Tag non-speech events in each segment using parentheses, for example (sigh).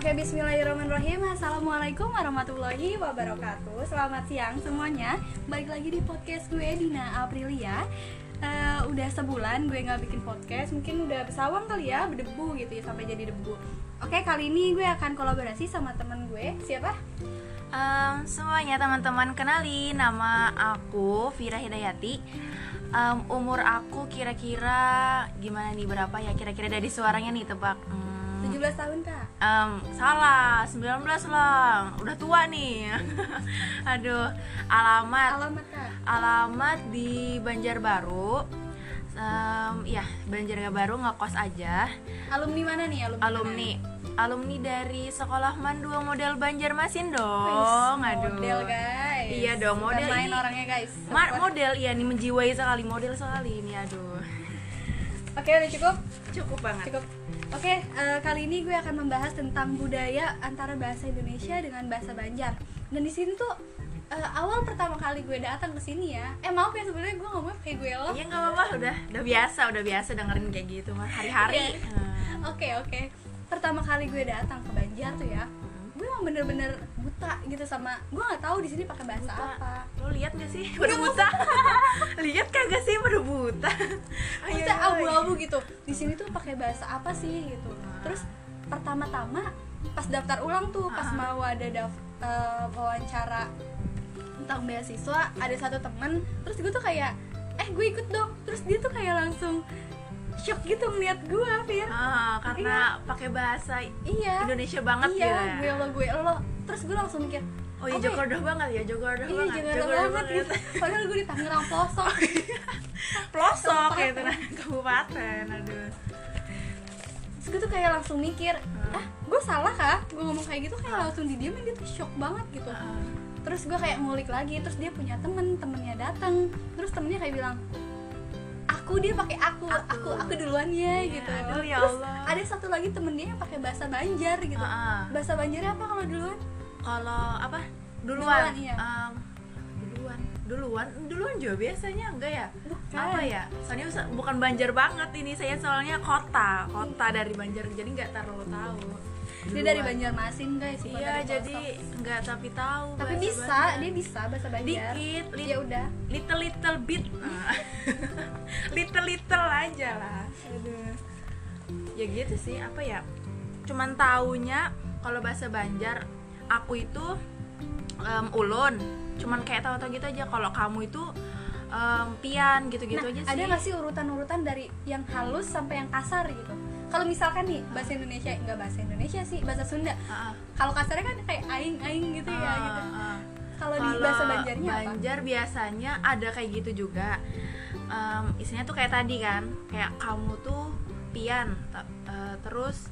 Oke, bismillahirrahmanirrahim. Assalamualaikum warahmatullahi wabarakatuh. Selamat siang semuanya. Balik lagi di podcast gue, Dina Aprilia. Eh, Udah sebulan gue gak bikin podcast. Mungkin udah bersawang kali ya, berdebu gitu ya Sampai jadi debu. Oke, kali ini gue akan kolaborasi sama temen gue. Siapa? Em, semuanya teman-teman kenali nama aku Vira Hidayati. Em, umur aku kira-kira gimana nih berapa ya? Kira-kira dari suaranya nih tebak. Hmm, 17 tahun kak? Em, salah 19 lah. Udah tua nih. (laughs) Aduh alamat. Alamat kak? Alamat di Banjarbaru. Em, ya Banjarbaru ngekos aja. Alumni mana nih? Alumni, alumni alumni dari sekolah Mandua model Banjarmasin dong. Wih, aduh. Model guys. Iya dong, Bukan model main ini. orangnya guys. Ma- model iya nih menjiwai sekali model sekali ini aduh. Oke, udah cukup? cukup banget. Cukup. Oke, eh, kali ini gue akan membahas tentang budaya antara bahasa Indonesia dengan bahasa Banjar. Dan di sini tuh eh, awal pertama kali gue datang ke sini ya. Eh maaf ya sebenarnya gue ngomong kayak gue lo. iya nggak apa-apa udah udah biasa udah biasa dengerin kayak gitu mah hari-hari Iya. Hmm. Oke oke. Pertama kali gue datang ke Banjar tuh ya, gue emang bener-bener buta gitu sama gue nggak tahu di sini pakai bahasa Buta. apa. lo lihat gak sih udah buta (laughs) lihat kagak sih udah buta ayo. abu-abu gitu. Di sini tuh pakai bahasa apa sih gitu. Terus pertama-tama pas daftar ulang tuh pas mau ada daf- eh, wawancara tentang beasiswa ada satu temen terus gue tuh kayak eh gue ikut dong terus dia tuh kayak langsung shock gitu ngeliat gue Fir. Ah, karena pakai bahasa iya. Indonesia banget iya ya gue lo gue lo. Terus gue langsung mikir oh iya oke, jogodoh banget ya jogodoh iya banget jangan jogodoh banget gitu. Padahal gue di Tangerang pelosok. (laughs) Pelosok Kabupaten. gitu nah kabupaten aduh. Terus gue tuh kayak langsung mikir Hmm. ah gue salah kah? Gue ngomong kayak gitu kayak langsung didiemin dia tuh shock banget gitu. Ah. terus gue kayak ngulik lagi terus dia punya temen temennya datang terus temennya kayak bilang aku dia pakai aku aku Aku. aku, duluannya Iya, gitu. aduh, ya terus Allah. ada satu lagi temen dia yang pakai bahasa Banjar gitu. Ah, ah. bahasa Banjarnya apa kalau duluan? Kalau apa? Duluan, Duluan, iya. Em, duluan. Duluan? Duluan juga biasanya enggak ya? Bukan. apa ya? Soalnya bukan Banjar banget ini saya soalnya kota. Kota dari Banjar jadi nggak terlalu tahu dia dari Banjarmasin guys iya jadi nggak tapi tahu tapi bisa Banjar. dia bisa bahasa Banjar. Dikit lit- ya udah. little little bit. (laughs) Little little aja lah. Aduh. ya gitu sih apa ya cuman taunya kalau bahasa Banjar aku itu em, ulun. Cuman kayak tahu-tahu gitu aja kalau kamu itu em, pian gitu-gitu nah aja sih. ada nggak sih urutan-urutan dari yang halus sampai yang kasar gitu kalau misalkan nih bahasa Indonesia nggak bahasa Indonesia sih bahasa Sunda. Ah. kalau kasarnya kan kayak aing aing gitu ya gitu. kalau di bahasa Banjarnya apa? Banjar biasanya ada kayak gitu juga. Em, isinya tuh kayak tadi kan kayak kamu tuh pian eh, terus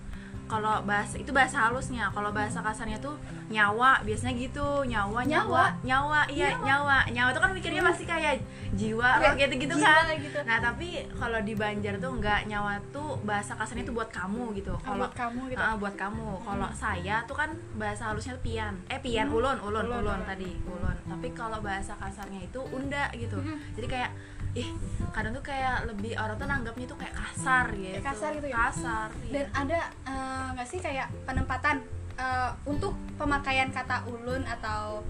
kalau bahasa itu bahasa halusnya kalau bahasa kasarnya tuh nyawa biasanya gitu nyawa nyawa nyawa iya nyawa nyawa tuh kan mikirnya pasti kayak jiwa Iya, roh gitu gitu jiwa kan gitu. nah tapi kalau di Banjar tuh nggak nyawa tuh bahasa kasarnya tuh buat kamu gitu Oh, kalau buat kamu gitu Ah, buat kamu. Kalau saya tuh kan bahasa halusnya tuh pian. Eh pian, ulun, ulun, Ulun, ulun, ulun. tadi, ulun. Tapi kalau bahasa kasarnya itu unda gitu. Mhm. Jadi kayak ih, kadang tuh kayak lebih orang tuh nanggapnya tuh kayak kasar gitu. kasar gitu ya? Kasar. dan iya. ada eh, nggak sih kayak penempatan eh, untuk pemakaian kata ulun atau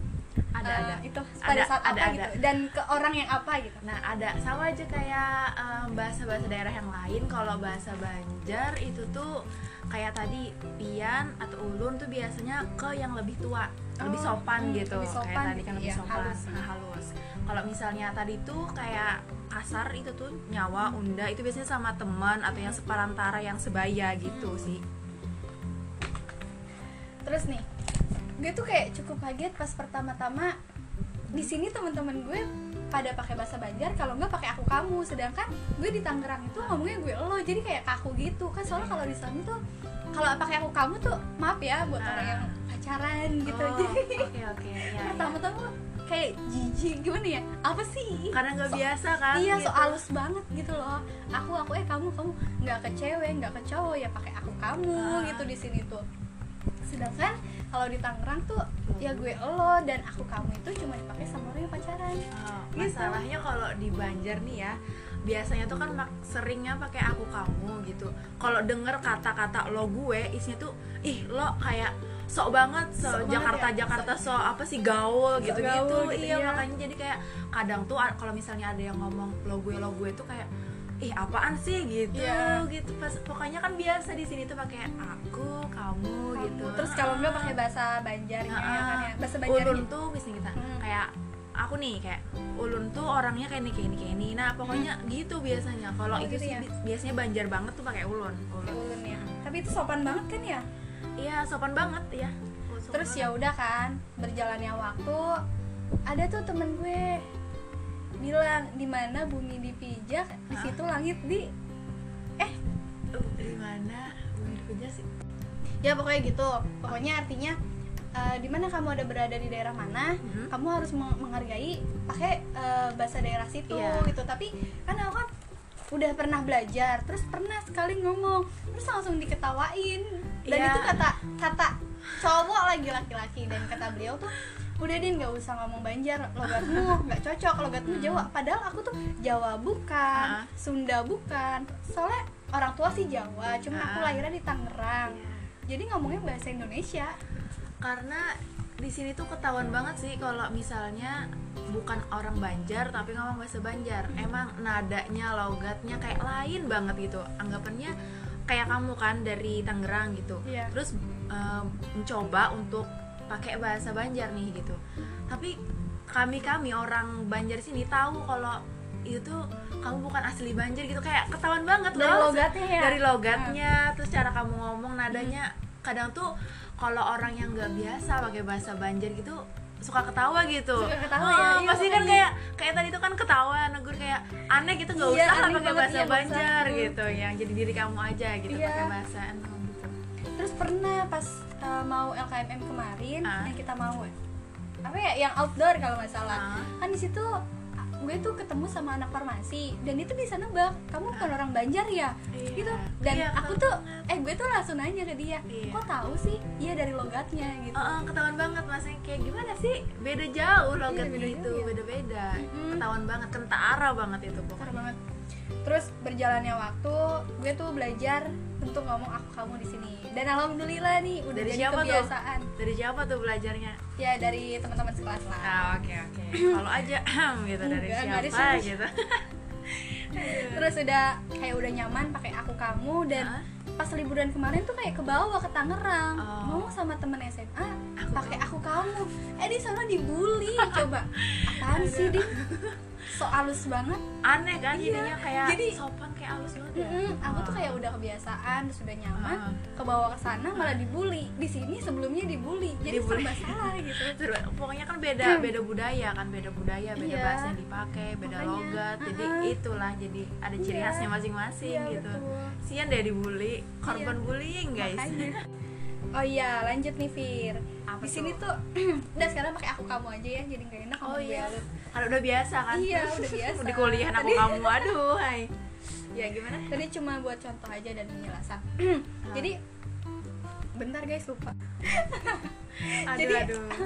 ada eh, ada. itu pada Ada, saat ada, apa ada. gitu dan ke orang yang apa gitu Nah, ada sama aja kayak em, bahasa-bahasa daerah yang lain. Kalau bahasa Banjar itu tuh kayak tadi pian atau ulun tuh biasanya ke yang lebih tua, lebih Oh, sopan hmm, gitu. lebih sopan kayak tadi kan lebih iya, sopan, halus. nah, halus. Kalau misalnya tadi tuh kayak kasar itu tuh nyawa unda itu biasanya sama teman atau yang separantara yang sebaya gitu sih. Terus nih gue tuh kayak cukup kaget pas pertama-tama di sini teman-teman gue pada pakai bahasa Banjar kalau nggak pakai aku kamu sedangkan gue di Tangerang itu ngomongnya gue lo jadi kayak kaku gitu kan soalnya kalau di sana tuh kalau pakai aku kamu tuh maaf ya buat Ah. orang yang pacaran gitu Oh, jadi Oke oke ya. ya. pertama-tama kayak jijik gimana ya apa sih Karena nggak So- biasa kan? iya gitu. so halus banget gitu loh aku aku eh kamu kamu nggak ke cewek nggak ke cowok ya pakai aku kamu Ah. gitu di sini tuh sedangkan kalau di Tangerang tuh ya gue lo dan aku kamu itu cuma dipakai sama orang yang pacaran Oh, Gitu. masalahnya kalau di Banjar nih ya biasanya tuh kan mak- seringnya pakai aku kamu gitu kalau denger kata-kata lo gue isinya tuh ih lo kayak sok banget so banget Jakarta ya? Jakarta so apa sih gaul gitu gitu, gaul gitu, iya iya. makanya jadi kayak kadang tuh kalau misalnya ada yang ngomong lo gue lo gue tuh kayak ih apaan sih? Gitu Iya. gitu. Pas pokoknya kan biasa di sini tuh pakai aku kamu, gitu. Terus kalau enggak pakai bahasa Banjarnya ya kan ya? Bahasa ulun Banjarnya tuh misalnya kita Hmm. kayak aku nih kayak ulun tuh orangnya kayak ini kayak ini kayak ini. Nah pokoknya gitu biasanya. Kalau Oh, itu gitu sih ya? bi- biasanya banjar banget tuh pakai ulun. Ulun ulun ya. Tapi itu sopan banget kan ya? Iya sopan banget ya. Sopan terus ya udah kan berjalannya waktu ada tuh temen gue bilang di mana bumi dipijak di situ langit di eh Uh, dari mana Bumi Puja sih ya pokoknya gitu pokoknya artinya eh, di mana kamu ada berada di daerah mana Mhm. kamu harus meng- menghargai pakai eh, bahasa daerah situ Iya. gitu tapi kan aku kan udah pernah belajar terus pernah sekali ngomong terus langsung diketawain dan Iya. itu kata kata cowok lagi laki-laki dan kata beliau tuh udah deh nggak usah ngomong Banjar. Logatmu nggak cocok logatmu Jawa. Padahal aku tuh Jawa bukan Ah. Sunda bukan. Soalnya orang tua sih Jawa cuma aku Ah. lahirnya di Tangerang. Iya. jadi ngomongnya bahasa Indonesia. Karena di sini tuh ketahuan banget sih kalau misalnya bukan orang Banjar tapi ngomong bahasa Banjar. Emang nadanya logatnya kayak lain banget gitu. Anggapannya kayak kamu kan dari Tangerang gitu. Iya. terus em, mencoba untuk pakai bahasa Banjar nih gitu tapi kami kami orang Banjar sini tahu kalau itu tuh kamu bukan asli Banjar gitu kayak ketahuan banget Dari loh logatnya ya? dari logatnya terus cara kamu ngomong nadanya kadang tuh kalau orang yang nggak biasa pakai bahasa Banjar gitu suka ketawa gitu Suka ketawa Oh, ya, iya, pasti kan makanya. kayak kayak tadi tuh kan ketawa negur kayak aneh gitu nggak Iya, usah lah pakai bahasa iya. Banjar Hmm. gitu yang jadi diri kamu aja gitu Iya. pakai bahasa gitu terus pernah pas uh, mau LKMM kemarin Ah. yang kita mau apa ya yang outdoor kalau nggak salah Ah. kan di situ gue tuh ketemu sama anak farmasi dan itu bisa nebak kamu bukan orang Banjar ya Iya. gitu dan Iya, aku tuh banget. eh gue tuh langsung nanya ke dia Iya. kok tahu sih iya dari logatnya gitu Oh, oh, ketahuan banget maksudnya kayak gimana sih beda jauh logatnya Iya, beda itu jauh ya. beda-beda Mm-mm. ketahuan banget kentara banget itu pokoknya banget terus berjalannya waktu gue tuh belajar untuk ngomong aku kamu di sini. Dan alhamdulillah nih udah Dari jadi siapa tuh? kebiasaan. Dari siapa tuh belajarnya? Ya dari teman-teman sekelas lah. Ah oke oke. Kalau aja (clears throat) gitu dari Enggak, enggak ada siapa siapa. gitu. (laughs) Terus udah kayak udah nyaman pakai aku kamu dan Hah? pas liburan kemarin tuh kayak ke bawah ke Tangerang. Oh. ngomong sama temen SMA pakai aku kamu. Eh di sana dibully coba. (laughs) Apaan sih din? So halus banget. Aneh kan Iya, jadinya kayak jadi- sopan kayak halus banget ya Mm-mm, aku tuh Ah. kayak udah kebiasaan terus udah nyaman Ah. ke bawah ke sana malah dibully di sini sebelumnya dibully jadi Dibully. serba salah gitu (laughs) pokoknya kan beda beda budaya kan beda budaya beda Iya. bahasa yang dipakai beda Makanya, logat jadi uh-uh. itulah jadi ada ciri Iya. khasnya masing-masing Iya, gitu betul. sian deh dibully korban Iya. bullying guys Makanya. (laughs) oh iya lanjut nih Fir Apa di sini tuh? (clears throat) udah sekarang pakai aku kamu aja ya jadi nggak enak oh iya kalau udah biasa kan Iya, udah biasa. (laughs) di kuliah aku Tadi- kamu aduh hai ya gimana tadi cuma buat contoh aja dan penjelasan (clears throat) (clears throat) jadi bentar guys lupa aduh (laughs) Jadi- aduh (clears throat)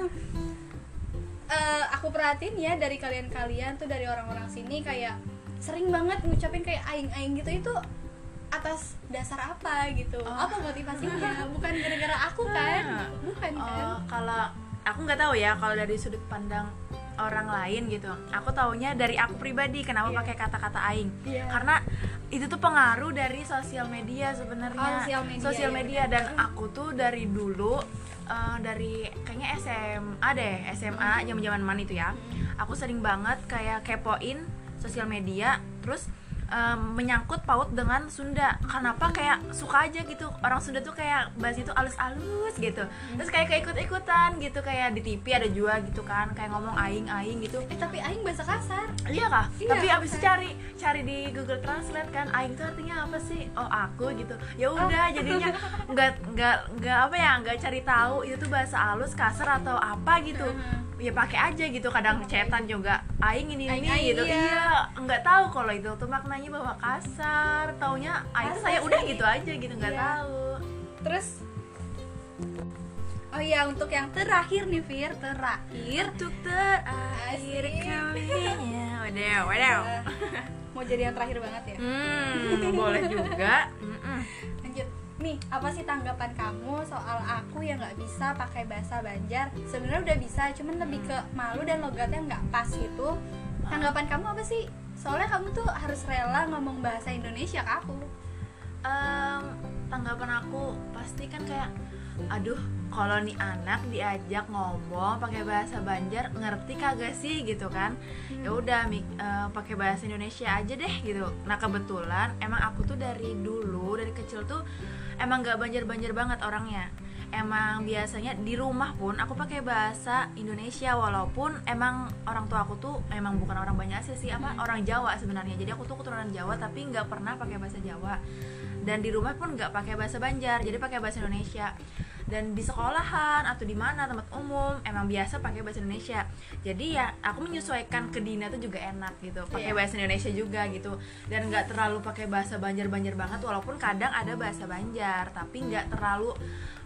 Eh, aku perhatiin ya dari kalian-kalian tuh dari orang-orang sini kayak sering banget ngucapin kayak aing-aing gitu itu atas dasar apa gitu Oh. apa motivasinya (laughs) bukan gara-gara aku kan Ah. bukan kan Oh, kalau aku nggak tahu ya kalau dari sudut pandang orang lain gitu. Aku taunya dari aku pribadi kenapa Iya. pakai kata-kata aing. Iya. Karena itu tuh pengaruh dari sosial media sebenarnya. Oh, sosial media, Sosial iya media dan aku tuh dari dulu eh, dari kayaknya SMA deh, SMA zaman-zaman mana itu ya. Aku sering banget kayak kepoin sosial media terus em, menyangkut paut dengan Sunda. Kenapa kayak suka aja gitu? Orang Sunda tuh kayak bahas itu alus-alus gitu. Terus kayak keikut-ikutan gitu kayak di TV ada juga gitu kan kayak ngomong aing-aing gitu. Eh tapi aing bahasa kasar. Iya kah? Iya, tapi abis itu cari cari di Google Translate kan aing tuh artinya apa sih? Oh aku gitu. Ya udah (laughs) jadinya nggak nggak nggak apa ya nggak cari tahu itu tuh bahasa halus kasar atau apa gitu. Ya pakai aja gitu. Kadang cetan juga aing ini ini Aing-aing, gitu. iya. iya nggak tahu kalau itu tuh maknanya bahwa kasar taunya aing saya udah gitu aja gitu nggak Iya. tahu. Terus oh iya untuk yang terakhir nih Fir terakhir. Untuk terakhir kalinya. (laughs) Waduh waduh. Eh, mau jadi yang terakhir banget ya? Hmm boleh juga (laughs) nih apa sih tanggapan kamu soal aku yang nggak bisa pakai bahasa Banjar? Sebenarnya udah bisa cuman lebih ke malu dan logatnya nggak pas gitu. Tanggapan kamu apa sih? Soalnya kamu tuh harus rela ngomong bahasa Indonesia ke aku. Em, tanggapan aku pasti kan kayak aduh kalau nih anak diajak ngomong pakai bahasa Banjar ngerti kagak sih? gitu kan. Ya udah mik- eh, pakai bahasa Indonesia aja deh gitu. Nah kebetulan emang aku tuh dari dulu dari kecil tuh emang gak banjar-banjar banget orangnya. Emang biasanya di rumah pun aku pakai bahasa Indonesia walaupun emang orang tua aku tuh emang bukan orang Banjar sih apa orang Jawa sebenarnya. Jadi aku tuh keturunan Jawa tapi nggak pernah pakai bahasa Jawa. Dan di rumah pun nggak pakai bahasa Banjar jadi pakai bahasa Indonesia dan di sekolahan atau di mana tempat umum emang biasa pakai bahasa Indonesia. Jadi ya aku menyesuaikan ke Dina tuh juga enak gitu. Pakai Iya. bahasa Indonesia juga gitu. Dan nggak terlalu pakai bahasa Banjar Banjar banget walaupun kadang ada bahasa Banjar tapi nggak terlalu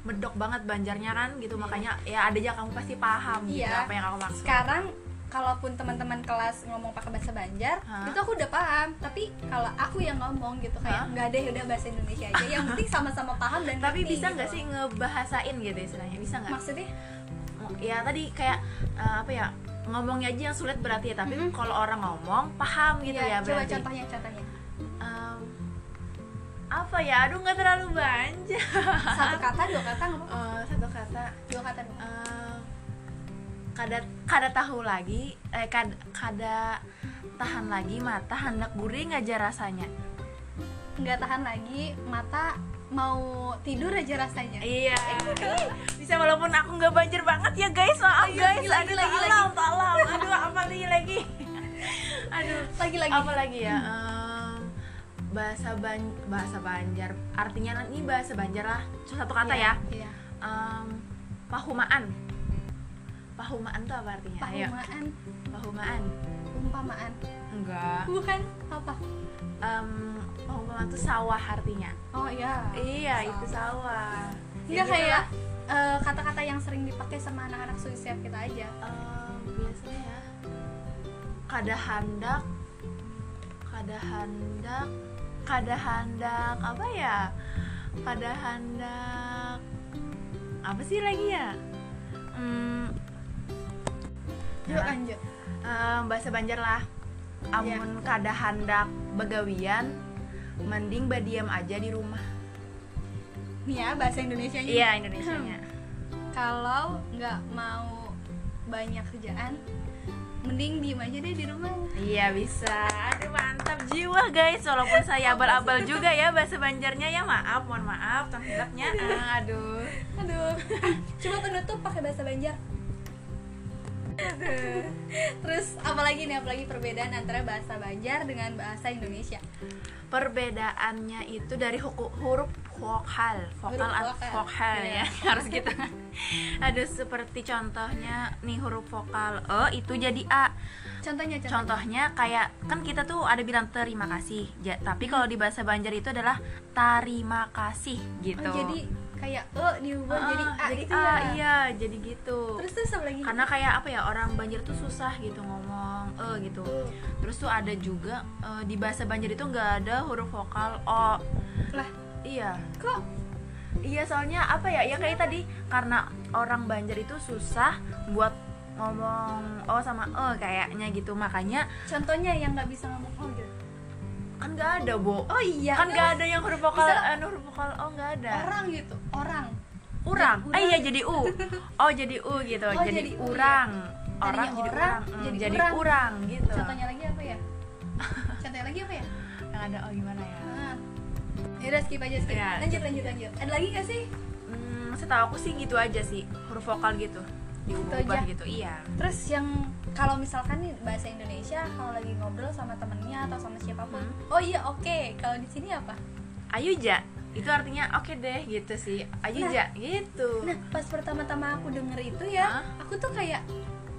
medok banget Banjarnya kan gitu. Makanya ya ada aja kamu pasti paham gitu Iya. apa yang aku maksud. Sekarang kalaupun teman-teman kelas ngomong pakai bahasa Banjar Hah? itu aku udah paham. Tapi kalau aku yang ngomong gitu kayak nggak deh udah bahasa Indonesia aja. Yang penting sama-sama paham dan tapi ngerti bisa nggak gitu. sih ngebahasain gitu istilahnya? Bisa nggak? Maksudnya? Ya tadi kayak eh, apa ya ngomongnya aja yang sulit berarti ya tapi Mm-mm. kalau orang ngomong paham gitu Iya, ya coba berarti. contohnya contohnya. Em, apa ya? Aduh nggak terlalu banyak. Satu kata dua kata nggak apa-apa Eh, satu kata. Dua kata dua kata. em, kada tahu lagi eh kada, kada tahan lagi mata hendak guring aja rasanya. Nggak tahan lagi mata mau tidur aja rasanya. Iya. Bisa walaupun aku nggak banjir banget ya guys. Maaf Ayo, guys. lagi, aduh lagi, lagi, tolong. Aduh apa lagi lagi? Aduh. Lagi lagi apa lagi ya? Em, bahasa ban bahasa Banjar. Artinya ini bahasa Banjar lah. Satu kata ya. iya. Em, pahumaan pahumaan tuh apa artinya? Ayo. pahumaan. Pahumaan. Umpamaan. Enggak. Bukan apa? Em, pahumaan tuh sawah artinya. Oh iya. Iya Sawah. itu sawah. Enggak Ya, gitu kayak lah. eh, kata-kata yang sering dipakai sama anak-anak suicide kita aja. Em, biasanya ya. Kada handak kada handak kada handak apa ya? Kada handak apa sih lagi ya? Hmm, yuk Ya. lanjut. Em, bahasa Banjar lah. Amun kada handak begawian mending badiam aja di rumah. Nih ya bahasa Indonesia iya Indonesianya. (clears throat) Kalau nggak mau banyak kerjaan mending diem aja deh di rumah. Iya bisa. Aduh mantap jiwa guys. Walaupun saya abal-abal juga ya bahasa Banjarnya. Ya maaf, mohon maaf. Ah, (laughs) aduh. aduh. (laughs) Coba penutup pakai bahasa Banjar (laughs) terus apalagi nih apalagi perbedaan antara bahasa Banjar dengan bahasa Indonesia Perbedaannya itu dari huku- huruf vokal, vokal Huruf atau vokal. vokal Iya. ya. (laughs) Harus gitu. Aduh seperti contohnya nih huruf vokal E itu jadi A. contohnya contohnya Contohnya kayak kan kita tuh ada bilang terima kasih. Ja- tapi kalau di bahasa Banjar itu adalah tarima kasih gitu. oh, jadi kayak e diubah Ah, jadi a jadi gitu A, ya. iya, jadi gitu. terus terus apa lagi? Karena kayak apa ya orang Banjar tuh susah gitu ngomong eh gitu. Tuh. terus tuh ada juga eh, di bahasa Banjar itu nggak ada huruf vokal o. Lah iya. kok? Iya soalnya apa ya ya kayak tadi karena orang Banjar itu susah buat ngomong o sama e kayaknya gitu. Makanya contohnya yang nggak bisa ngomong oh gitu kan nggak ada bo. Oh iya kan nggak ada yang huruf vokal eh, huruf vokal o nggak ada. Orang gitu orang. Urang? Eh iya jadi u. (laughs) Oh jadi u gitu Oh, jadi, jadi u, ya. urang. Tadinya orang jadi orang, urang Hmm, jadi jadi urang. urang gitu. Contohnya lagi apa ya? (laughs) Contohnya lagi apa ya? Yang ada oh gimana ya? Nah. ya udah skip aja skip. Ya. lanjut lanjut lanjut. Ada lagi gak sih? Hmm, setahu aku sih gitu aja sih huruf vokal gitu diubah aja. gitu iya terus yang kalau misalkan nih bahasa Indonesia kalau lagi ngobrol sama temennya atau sama siapa pun Hmm. oh iya oke kalau di sini apa ayu ja itu artinya oke deh gitu sih ayu Nah. ja gitu nah pas pertama-tama aku denger itu ya Hah? aku tuh kayak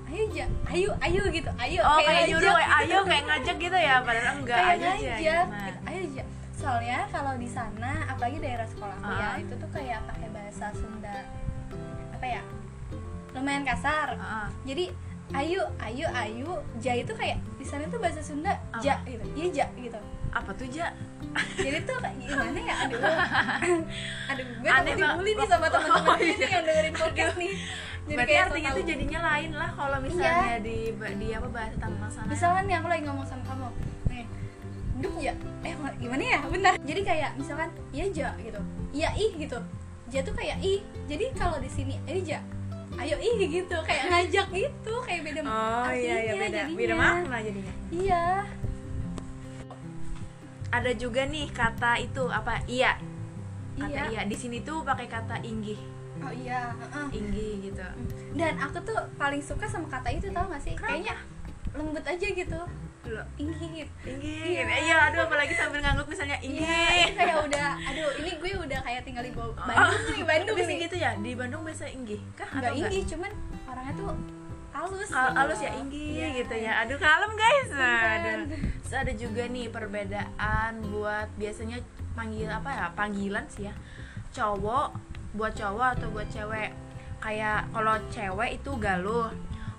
ayo ja ayo ayo gitu ayo oh kayak ngajak nyuruh (laughs) gitu. ayo kayak ngajak gitu ya padahal enggak kayak ayu ja ngajak gitu. gitu. Ayo ja soalnya kalau di sana apalagi daerah sekolahku ya Ah. itu tuh kayak pakai bahasa Sunda apa ya lumayan kasar. Ah, jadi ayu ayu ayu ja itu kayak di sana tuh bahasa Sunda Apa? ja gitu. Iya ja gitu. Apa tuh ja? Jadi tuh kayak gimana ya? Aduh. (laughs) Aduh gue takut dibully nih sama teman-teman Oh, gue nih iya. yang dengerin podcast nih. Berarti kayak artinya tuh jadinya lain lah kalau misalnya di di apa bahasa tanah sana. Misalkan nih aku lagi ngomong sama kamu. Nih hidup ya eh ma- gimana ya? Bentar. Jadi kayak misalkan iya ja gitu. Iya ih gitu. Ja tuh kayak ih. Jadi kalau di sini ini ja ayo ih gitu. Kayak (laughs) ngajak gitu kayak beda oh iya iya artinya beda. jadinya. beda makna jadinya. Iya. Ada juga nih kata itu apa iya. Kata Iya. iya, di sini tuh pakai kata inggih. Oh iya heeh. inggih gitu. Dan aku tuh paling suka sama kata itu tau gak sih? Kayaknya lembut aja gitu Loh, inggit inggih Iya. iya aduh apalagi sambil ngangguk misalnya Iya, inggih ini kayak udah, aduh ini gue udah kayak tinggal di Bo- Bandung nih, Bandung nih. gitu ya? Di Bandung biasa inggih kah enggak? inggih, cuman orangnya tuh halus. Gitu. halus ya inggih Iya. gitu ya. Aduh kalem guys. Nah, Bukan. aduh. Terus ada juga nih perbedaan buat biasanya panggil apa ya? Panggilan sih ya. Cowok buat cowok atau buat cewek? Kayak kalau cewek itu galuh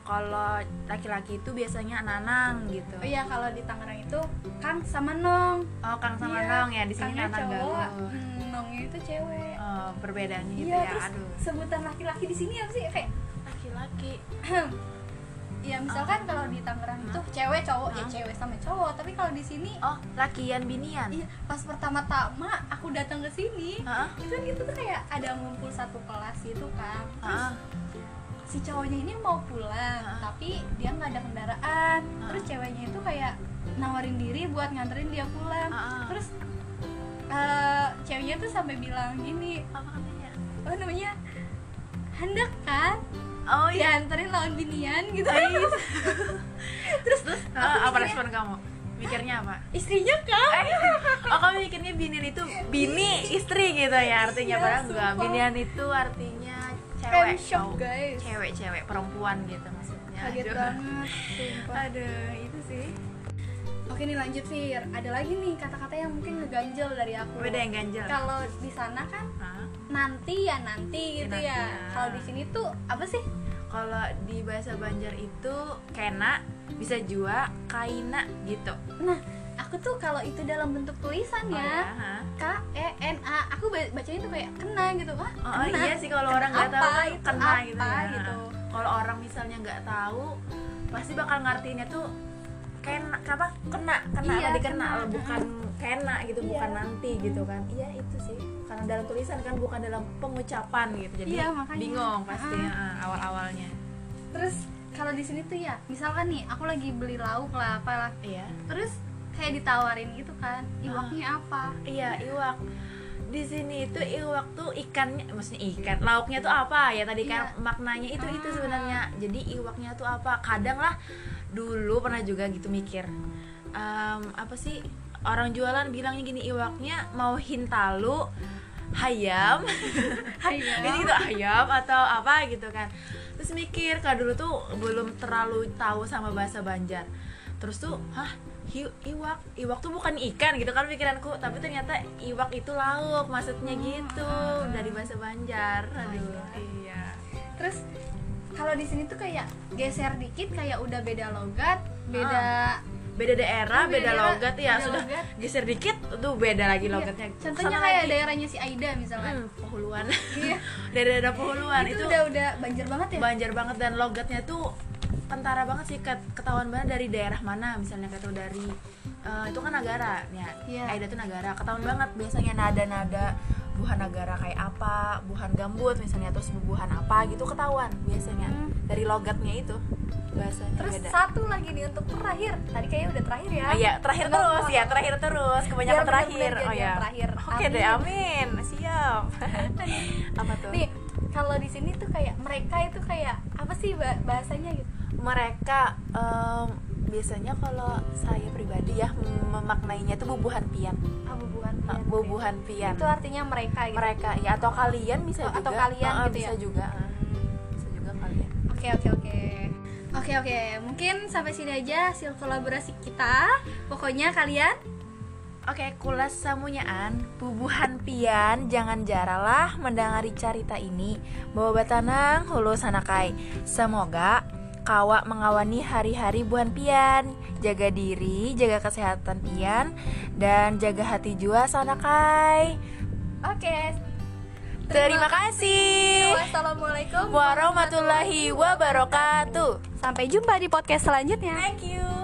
kalau laki-laki itu biasanya nanang gitu. Oh iya, kalau di Tangerang itu Kang sama Nong. Oh kang sama Iya, nong ya di sini Kangnya nanang cowok, galuh hmm, Nongnya itu cewek. Oh, perbedaannya gitu Iya, ya terus aduh. sebutan laki-laki di sini apa sih? Kayak, laki-laki. (clears throat) Ya misalkan kalau di Tangerang itu cewek cowok. Ya cewek sama cowok. Tapi kalau di sini oh lakian binian? Iya, pas pertama-tama aku datang ke sini itu kan gitu tuh kayak ada ngumpul satu kelas gitu kan. Terus Heeh. Si cowoknya ini mau pulang Heeh. tapi dia nggak ada kendaraan. Heeh. terus ceweknya itu kayak nawarin diri buat nganterin dia pulang. Heeh. terus eh, ceweknya tuh sampai bilang gini apa katanya apa namanya hendak kan? Oh iya. Dianterin lawan binian (laughs) gitu. Terus terus aku apa mikirnya- respon kamu? Mikirnya apa? Istrinya kan oh kamu mikirnya binian itu bini istri gitu ya artinya Iya, padahal enggak binian itu artinya cewek cowok. guys. cewek cewek perempuan gitu maksudnya kaget Aduh. banget sumpah. aduh itu sih Oke nih lanjut Fir, ada lagi nih kata-kata yang mungkin ngeganjel dari aku. beda yang ganjel Kalau di sana kan Hah? nanti ya nanti gitu nanti ya. ya. Kalau di sini tuh apa sih? kalau di bahasa Banjar itu kena bisa juga kaina gitu Nah, aku tuh kalau itu dalam bentuk tulisan Oh, ya, hah? K E N A, aku ba- bacanya tuh kayak kena gitu. Wah, Oh, kena. iya sih kalau orang nggak tahu kan itu, kena apa gitu ya. gitu. Kalau orang misalnya nggak tahu pasti bakal ngartiinnya tuh kena apa kena kena Iya, tadi kena bukan kena gitu Iya. bukan nanti gitu kan iya itu sih karena dalam tulisan kan bukan dalam pengucapan gitu jadi Iya, makanya. bingung pasti Ah. awal awalnya Terus kalau di sini tuh ya, misalkan nih aku lagi beli lauk lah apalah. iya Terus kayak ditawarin gitu kan, Ah. iwaknya apa? iya iwak di sini itu iwak tuh ikannya maksudnya ikan lauknya tuh apa ya tadi kan Iya. maknanya itu itu Ah. sebenarnya jadi iwaknya tuh apa kadang lah dulu pernah juga gitu mikir Em, apa sih orang jualan bilangnya gini iwaknya mau hintalu hayam (laughs) Iya. ini gitu ayam atau apa gitu kan terus mikir kalau dulu tuh belum terlalu tahu sama bahasa Banjar terus tuh hah? Iwak. Iwak tuh bukan ikan gitu kan pikiranku tapi ternyata iwak itu lauk maksudnya gitu dari bahasa Banjar. Aduh. iya Terus kalau di sini tuh kayak geser dikit kayak udah beda logat, beda beda daerah Oh, beda beda daerah, logat. Ya beda sudah. logat. geser dikit tuh beda lagi Iya. logatnya. Contohnya Sama kayak lagi, daerahnya si Aida misalkan. hmm, pohuluan Iya. (laughs) daerah-daerah pohuluan itu, itu, udah udah banjir banget ya. banjar banget dan logatnya tuh kentara banget sih ket- ketahuan banget dari daerah mana misalnya kata dari eh, itu kan negara ya Iya. Aida tuh negara ketahuan banget biasanya nada-nada buhan negara kayak apa buhan gambut misalnya terus bubuhan apa gitu ketahuan biasanya Hmm. dari logatnya itu bahasanya Terus beda satu lagi nih untuk terakhir. Tadi kayaknya udah terakhir ya. Oh iya, terakhir terus ya, terakhir terus. Kebanyakan Biar terakhir. bener-bener Oh ya. terakhir. Oke deh, amin. Siap. (laughs) Apa tuh? Nih, kalau di sini tuh kayak mereka itu kayak apa sih ba- bahasanya gitu? Mereka em, biasanya kalau saya pribadi ya memaknainya itu bubuhan pian. Ah, bubuhan Ah, pian. bubuhan pian. Itu artinya mereka gitu. Mereka ya atau kalian bisa Oh, juga. atau kalian Ah, gitu bisa ya? juga. Bisa juga kalian. Oke oke oke Oke oke Mungkin sampai sini aja hasil kolaborasi kita Pokoknya kalian Oke, kulas samunyaan, bubuhan pian, jangan jaralah mendengari cerita ini. Bawa batanang, hulu sanakai. Semoga kawa mengawani hari-hari buan pian. Jaga diri, jaga kesehatan pian, dan jaga hati jua sana kai. Oke. Terima kasih. Wassalamualaikum Warahmatullahi wabarakatuh. Sampai jumpa di podcast selanjutnya. Thank you.